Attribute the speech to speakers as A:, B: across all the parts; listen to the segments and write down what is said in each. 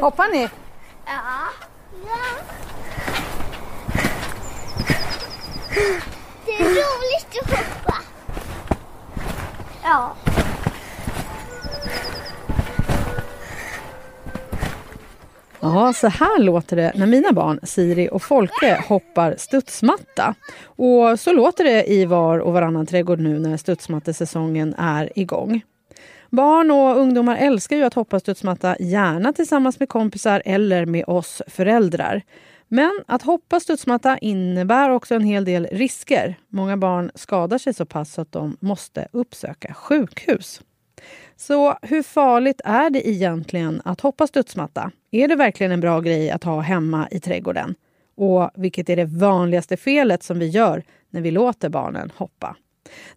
A: Hoppar ni?
B: Ja. ja. Det är roligt att hoppa. Ja.
A: Ja, så här låter det när mina barn Siri och Folke hoppar studsmatta. Och så låter det i var och varannan trädgård nu när studsmattesäsongen är igång. Barn och ungdomar älskar ju att hoppa studsmatta, gärna tillsammans med kompisar eller med oss föräldrar. Men att hoppa studsmatta innebär också en hel del risker. Många barn skadar sig så pass att de måste uppsöka sjukhus. Så hur farligt är det egentligen att hoppa studsmatta? Är det verkligen en bra grej att ha hemma i trädgården? Och vilket är det vanligaste felet som vi gör när vi låter barnen hoppa?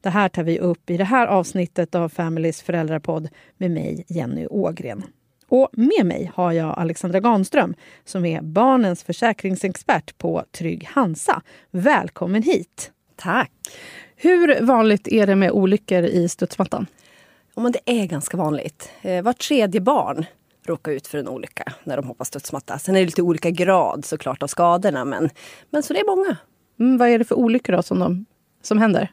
A: Det här tar vi upp i det här avsnittet av Families föräldrapodd med mig, Jenny Ågren. Och med mig har jag Alexandra Ganström som är barnens försäkringsexpert på Trygg Hansa. Välkommen hit!
C: Tack!
A: Hur vanligt är det med olyckor i studsmattan?
C: Ja, men det är ganska vanligt. Eh, var tredje barn råkar ut för en olycka när de hoppar studsmatta. Sen är det lite olika grad såklart av skadorna men, men så det är många.
A: Mm, vad är det för olyckor då som, de, som händer?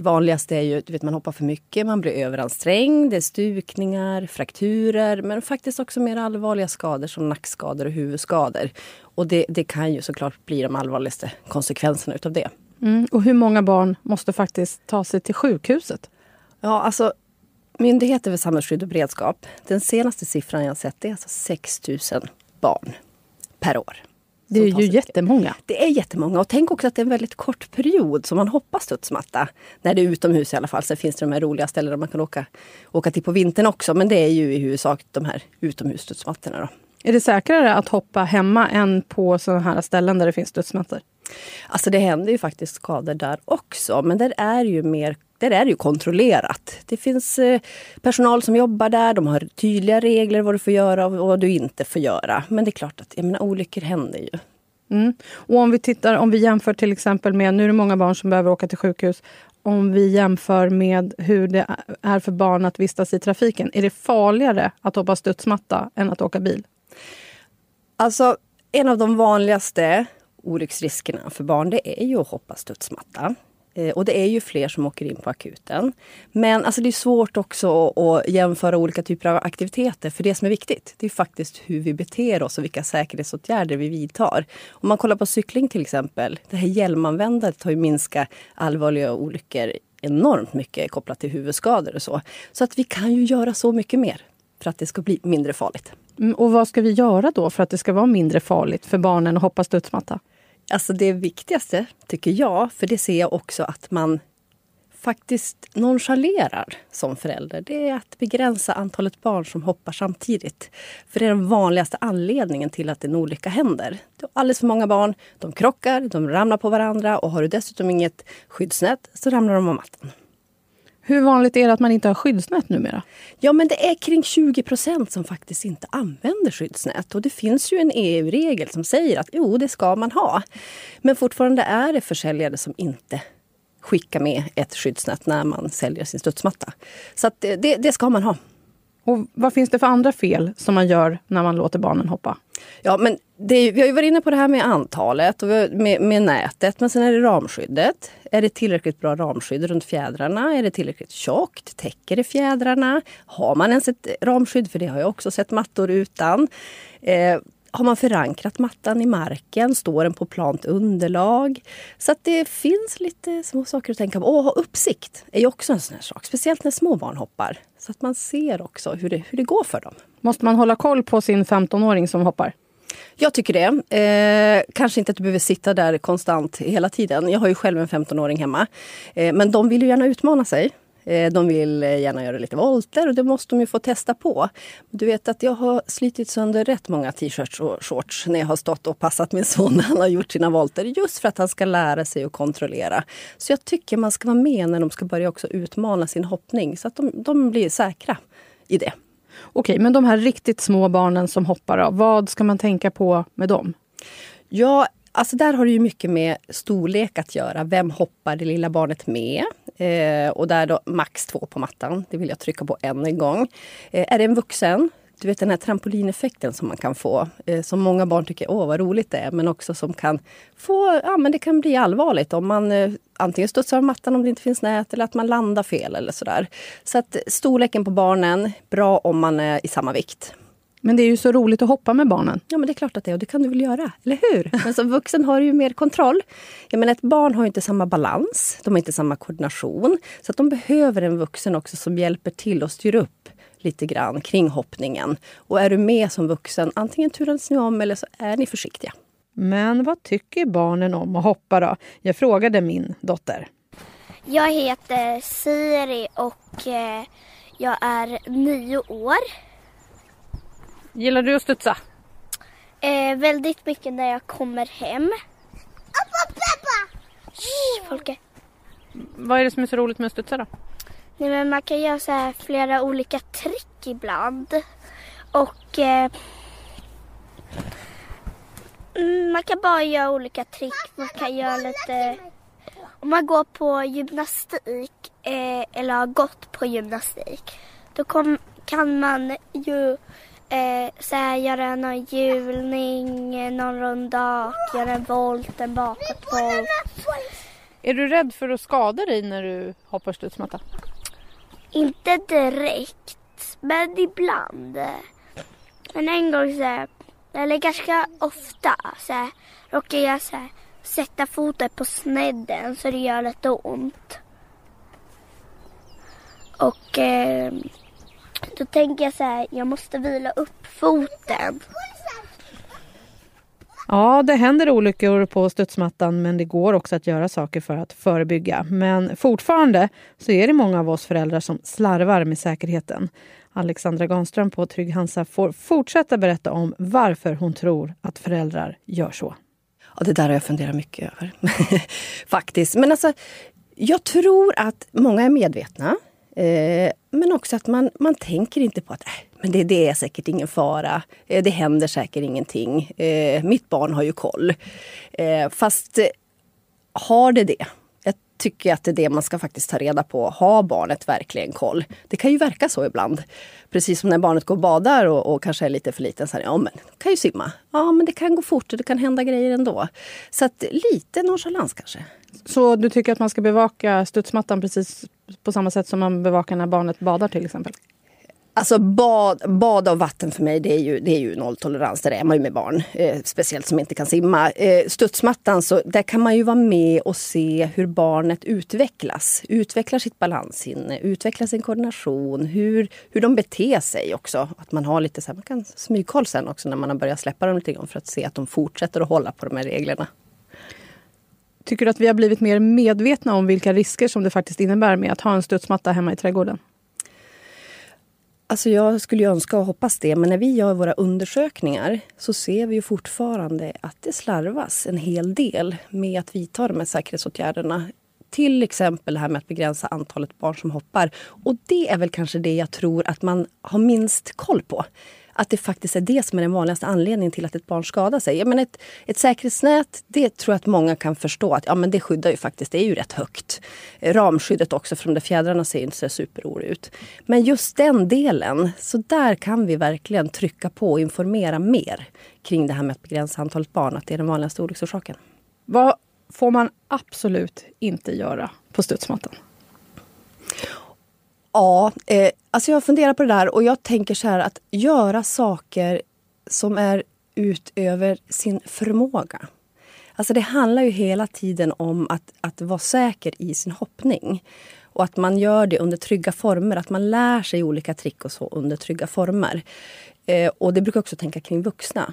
C: Det vanligaste är ju att man hoppar för mycket, man blir överansträngd, det är stukningar, frakturer men faktiskt också mer allvarliga skador som nackskador och huvudskador. Och det, det kan ju såklart bli de allvarligaste konsekvenserna utav det.
A: Mm, och hur många barn måste faktiskt ta sig till sjukhuset?
C: Ja, alltså Myndigheten för samhällsskydd och beredskap, den senaste siffran jag sett är alltså 6 000 barn per år.
A: Det är ju jättemånga.
C: Det är jättemånga och tänk också att det är en väldigt kort period som man hoppas studsmatta. När det är utomhus i alla fall. Sen finns det de här roliga ställena man kan åka, åka till på vintern också. Men det är ju i huvudsak de här utomhusstudsmattorna.
A: Är det säkrare att hoppa hemma än på sådana här ställen där det finns studsmattor?
C: Alltså det händer ju faktiskt skador där också. Men där är ju mer där är det ju kontrollerat. Det finns eh, personal som jobbar där, de har tydliga regler vad du får göra och vad du inte får göra. Men det är klart att jag menar, olyckor händer ju.
A: Mm. Och om vi tittar, om vi jämför till exempel med, nu är det många barn som behöver åka till sjukhus. Om vi jämför med hur det är för barn att vistas i trafiken. Är det farligare att hoppa studsmatta än att åka bil?
C: Alltså, en av de vanligaste olycksriskerna för barn det är ju att hoppa studsmatta. Eh, och det är ju fler som åker in på akuten. Men alltså det är svårt också att jämföra olika typer av aktiviteter. För det som är viktigt, det är faktiskt hur vi beter oss och vilka säkerhetsåtgärder vi vidtar. Om man kollar på cykling till exempel. Det här hjälmanvändandet har ju minskat allvarliga olyckor enormt mycket kopplat till huvudskador och så. Så att vi kan ju göra så mycket mer för att det ska bli mindre farligt.
A: Mm, och vad ska vi göra då för att det ska vara mindre farligt för barnen att hoppa studsmatta?
C: Alltså det viktigaste, tycker jag, för det ser jag också att man faktiskt nonchalerar som förälder, det är att begränsa antalet barn som hoppar samtidigt. För det är den vanligaste anledningen till att en olycka händer. Du har alldeles för många barn, de krockar, de ramlar på varandra och har du dessutom inget skyddsnät så ramlar de av mattan.
A: Hur vanligt är det att man inte har skyddsnät numera?
C: Ja, men det är kring 20 procent som faktiskt inte använder skyddsnät. Och det finns ju en EU-regel som säger att jo, det ska man ha. Men fortfarande är det försäljare som inte skickar med ett skyddsnät när man säljer sin studsmatta. Så det, det ska man ha.
A: Och vad finns det för andra fel som man gör när man låter barnen hoppa?
C: Ja, men är, vi har ju varit inne på det här med antalet och med, med, nätet. Men sen är det ramskyddet. Är det tillräckligt bra ramskydd runt fjädrarna? Är det tillräckligt tjockt? Täcker det fjädrarna? Har man ens ett ramskydd? För det har jag också sett mattor utan. Eh, har man förankrat mattan i marken? Står den på plant underlag? Så att det finns lite små saker att tänka på. Och ha uppsikt är ju också en sån här sak. Speciellt när små barn hoppar. Så att man ser också hur det, hur det går för dem.
A: Måste man hålla koll på sin 15-åring som hoppar?
C: Jag tycker det. Eh, kanske inte att du behöver sitta där konstant hela tiden. Jag har ju själv en 15-åring hemma. Eh, men de vill ju gärna utmana sig. Eh, de vill gärna göra lite volter och det måste de ju få testa på. Du vet att jag har slitit sönder rätt många t-shirts och shorts när jag har stått och passat min son när han har gjort sina volter. Just för att han ska lära sig att kontrollera. Så jag tycker man ska vara med när de ska börja också utmana sin hoppning så att de, de blir säkra i det.
A: Okej, men de här riktigt små barnen som hoppar, av, vad ska man tänka på med dem?
C: Ja, alltså där har det ju mycket med storlek att göra. Vem hoppar det lilla barnet med? Eh, och där då max två på mattan. Det vill jag trycka på än en gång. Eh, är det en vuxen du vet den här trampolineffekten som man kan få. Eh, som många barn tycker, åh vad roligt det är. Men också som kan få, ja men det kan bli allvarligt om man eh, antingen studsar av mattan om det inte finns nät eller att man landar fel eller sådär. Så att storleken på barnen, bra om man är i samma vikt.
A: Men det är ju så roligt att hoppa med barnen.
C: Ja men det är klart att det är och det kan du väl göra, eller hur? Men som vuxen har du ju mer kontroll. Jag menar ett barn har inte samma balans, de har inte samma koordination. Så att de behöver en vuxen också som hjälper till och styr upp lite grann kring hoppningen. Och är du med som vuxen, antingen turas ni om eller så är ni försiktiga.
A: Men vad tycker barnen om att hoppa då? Jag frågade min dotter.
B: Jag heter Siri och eh, jag är nio år.
A: Gillar du att studsa?
B: Eh, väldigt mycket när jag kommer hem. Appa, Peppa! Shh, Folke.
A: Vad är det som är så roligt med att studsa då?
B: Nej, men man kan göra så här flera olika trick ibland. Och eh, mm, man kan bara göra olika trick. Man kan göra lite... Om man går på gymnastik eh, eller har gått på gymnastik då kom, kan man ju eh, så här, göra någon hjulning, eh, någon rundak, göra en volt, en bakåtvolt.
A: Är du rädd för att skada dig när du hoppar studsmatta?
B: Inte direkt, men ibland. Men en gång så här, eller ganska ofta, så här, råkade jag så här, sätta foten på snedden så det gör lite ont. Och eh, då tänker jag så här, jag måste vila upp foten.
A: Ja, det händer olyckor på studsmattan men det går också att göra saker för att förebygga. Men fortfarande så är det många av oss föräldrar som slarvar med säkerheten. Alexandra Ganström på Trygg Hansa får fortsätta berätta om varför hon tror att föräldrar gör så.
C: Ja, det där har jag funderat mycket över. Faktiskt. Men alltså, jag tror att många är medvetna. Eh, men också att man, man tänker inte på att äh, men det, det är säkert ingen fara. Eh, det händer säkert ingenting. Eh, mitt barn har ju koll. Eh, fast eh, har det det? Jag tycker att det är det man ska faktiskt ta reda på. Har barnet verkligen koll? Det kan ju verka så ibland. Precis som när barnet går och badar och, och kanske är lite för liten. Så här, ja, men kan ju simma. Ja, men det kan gå fort och det kan hända grejer ändå. Så att lite nonchalans kanske.
A: Så du tycker att man ska bevaka studsmattan precis på samma sätt som man bevakar när barnet badar till exempel?
C: Alltså bad, bad av vatten för mig det är ju, det är ju nolltolerans. Där är man ju med barn. Eh, speciellt som inte kan simma. Eh, studsmattan, så där kan man ju vara med och se hur barnet utvecklas. Utvecklar sitt balanssinne, utvecklar sin koordination. Hur, hur de beter sig också. Att man har lite så här, man kan smygkoll sen också när man har börjat släppa dem lite grann. För att se att de fortsätter att hålla på de här reglerna.
A: Tycker du att vi har blivit mer medvetna om vilka risker som det faktiskt innebär med att ha en studsmatta hemma i trädgården?
C: Alltså jag skulle ju önska och hoppas det, men när vi gör våra undersökningar så ser vi ju fortfarande att det slarvas en hel del med att vidta de här säkerhetsåtgärderna. Till exempel det här med att begränsa antalet barn som hoppar. Och det är väl kanske det jag tror att man har minst koll på att det faktiskt är det som är den vanligaste anledningen till att ett barn skadar sig. Jag menar ett, ett säkerhetsnät, det tror jag att många kan förstå att ja, men det skyddar ju faktiskt, det är ju rätt högt. Ramskyddet också, för de där fjädrarna ser inte så superroligt ut. Men just den delen, så där kan vi verkligen trycka på och informera mer kring det här med att begränsa antalet barn, att det är den vanligaste olycksorsaken.
A: Vad får man absolut inte göra på studsmattan?
C: Ja, eh, alltså jag funderar på det där och jag tänker så här att göra saker som är utöver sin förmåga. Alltså det handlar ju hela tiden om att, att vara säker i sin hoppning. Och att man gör det under trygga former, att man lär sig olika trick och så under trygga former. Eh, och det brukar jag också tänka kring vuxna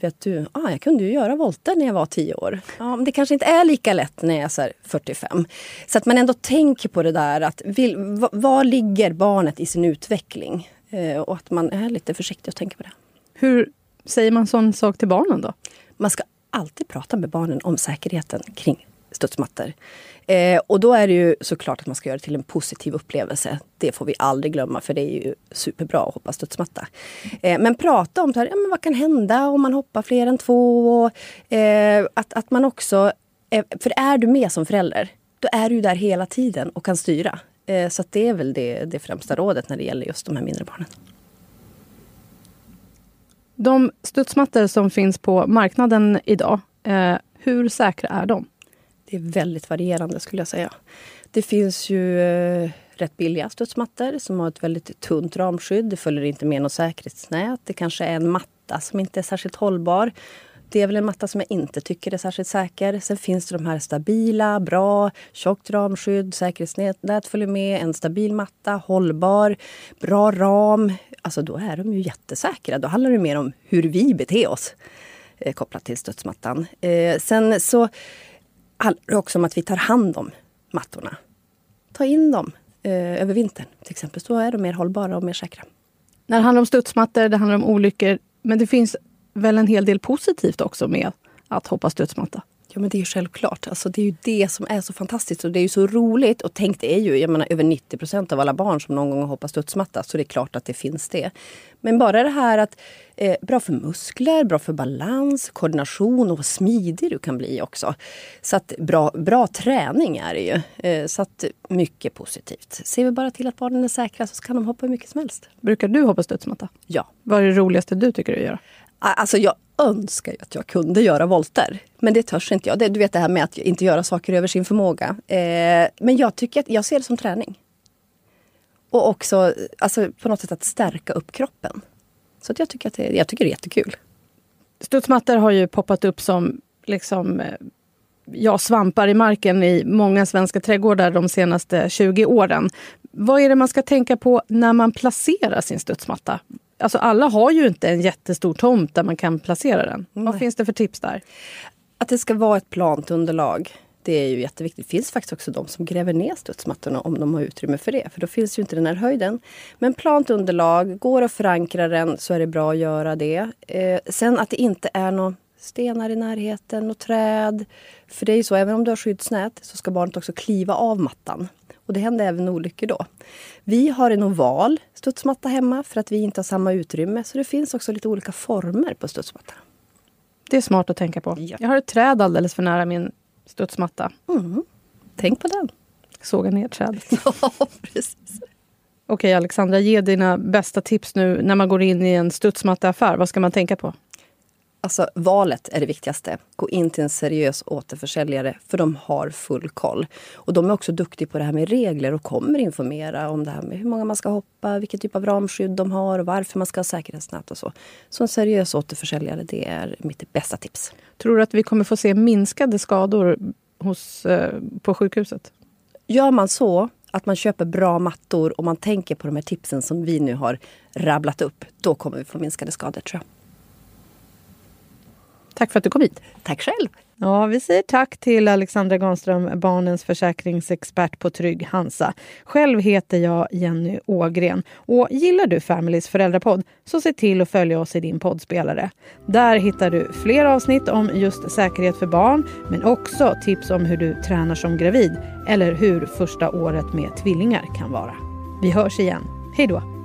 C: vet du, ah, jag kunde ju göra volter när jag var 10 år. Ja, men det kanske inte är lika lätt när jag är så 45. Så att man ändå tänker på det där, att vill, var ligger barnet i sin utveckling? Eh, och att man är lite försiktig och tänker på det.
A: Hur säger man sån sak till barnen då?
C: Man ska alltid prata med barnen om säkerheten kring studsmattor. Eh, och då är det ju såklart att man ska göra det till en positiv upplevelse. Det får vi aldrig glömma för det är ju superbra att hoppa studsmatta. Eh, men prata om så här, ja, men vad kan hända om man hoppar fler än två. Eh, att, att man också, eh, för är du med som förälder, då är du där hela tiden och kan styra. Eh, så det är väl det, det främsta rådet när det gäller just de här mindre barnen.
A: De studsmattor som finns på marknaden idag, eh, hur säkra är de?
C: Det är väldigt varierande skulle jag säga. Det finns ju eh, rätt billiga studsmattor som har ett väldigt tunt ramskydd. Det följer inte med något säkerhetsnät. Det kanske är en matta som inte är särskilt hållbar. Det är väl en matta som jag inte tycker är särskilt säker. Sen finns det de här stabila, bra, tjockt ramskydd, säkerhetsnät följer med, en stabil matta, hållbar, bra ram. Alltså då är de ju jättesäkra. Då handlar det mer om hur vi beter oss eh, kopplat till studsmattan. Eh, sen så handlar också om att vi tar hand om mattorna. Ta in dem eh, över vintern till exempel. Så är de mer hållbara och mer säkra.
A: När det handlar om studsmattor, det handlar om olyckor. Men det finns väl en hel del positivt också med att hoppa studsmatta?
C: Ja men det är ju självklart. Alltså, det är ju det som är så fantastiskt och det är ju så roligt. Och tänk det är ju, jag menar över 90 procent av alla barn som någon gång har hoppat studsmatta. Så det är klart att det finns det. Men bara det här att eh, bra för muskler, bra för balans, koordination och vad smidig du kan bli också. Så att bra, bra träning är det ju. Eh, så att mycket positivt. Ser vi bara till att barnen är säkra så kan de hoppa hur mycket som helst.
A: Brukar du hoppa studsmatta?
C: Ja.
A: Vad är det roligaste du tycker att göra?
C: Alltså jag önskar ju att jag kunde göra volter. Men det törs inte jag. Det, du vet det här med att inte göra saker över sin förmåga. Eh, men jag tycker att jag ser det som träning. Och också alltså, på något sätt att stärka upp kroppen. Så att jag, tycker att det, jag tycker det är jättekul.
A: Studsmattor har ju poppat upp som liksom, eh, ja, svampar i marken i många svenska trädgårdar de senaste 20 åren. Vad är det man ska tänka på när man placerar sin studsmatta? Alltså alla har ju inte en jättestor tomt där man kan placera den. Nej. Vad finns det för tips där?
C: Att det ska vara ett plant underlag. Det är ju jätteviktigt. Det finns faktiskt också de som gräver ner studsmattorna om de har utrymme för det. För då finns ju inte den här höjden. Men plant underlag, går att förankra den så är det bra att göra det. Eh, sen att det inte är några stenar i närheten och träd. För det är ju så, även om du har skyddsnät så ska barnet också kliva av mattan. Och det händer även olyckor då. Vi har en oval studsmatta hemma för att vi inte har samma utrymme. Så det finns också lite olika former på studsmattan.
A: Det är smart att tänka på. Ja. Jag har ett träd alldeles för nära min studsmatta.
C: Mm. Tänk på den.
A: Såga ner trädet.
C: ja, precis.
A: Okej Alexandra, ge dina bästa tips nu när man går in i en studsmattaffär. Vad ska man tänka på?
C: Alltså valet är det viktigaste. Gå in till en seriös återförsäljare för de har full koll. Och de är också duktiga på det här med regler och kommer informera om det här med hur många man ska hoppa, vilken typ av ramskydd de har och varför man ska ha säkerhetsnät och så. Så en seriös återförsäljare, det är mitt bästa tips.
A: Tror du att vi kommer få se minskade skador hos, eh, på sjukhuset?
C: Gör man så att man köper bra mattor och man tänker på de här tipsen som vi nu har rabblat upp, då kommer vi få minskade skador tror jag.
A: Tack för att du kom hit.
C: Tack själv.
A: Ja, vi säger tack till Alexandra Granström, barnens försäkringsexpert på Trygg Hansa. Själv heter jag Jenny Ågren. Och gillar du Familys föräldrapodd så se till att följa oss i din poddspelare. Där hittar du fler avsnitt om just säkerhet för barn men också tips om hur du tränar som gravid eller hur första året med tvillingar kan vara. Vi hörs igen. Hej då!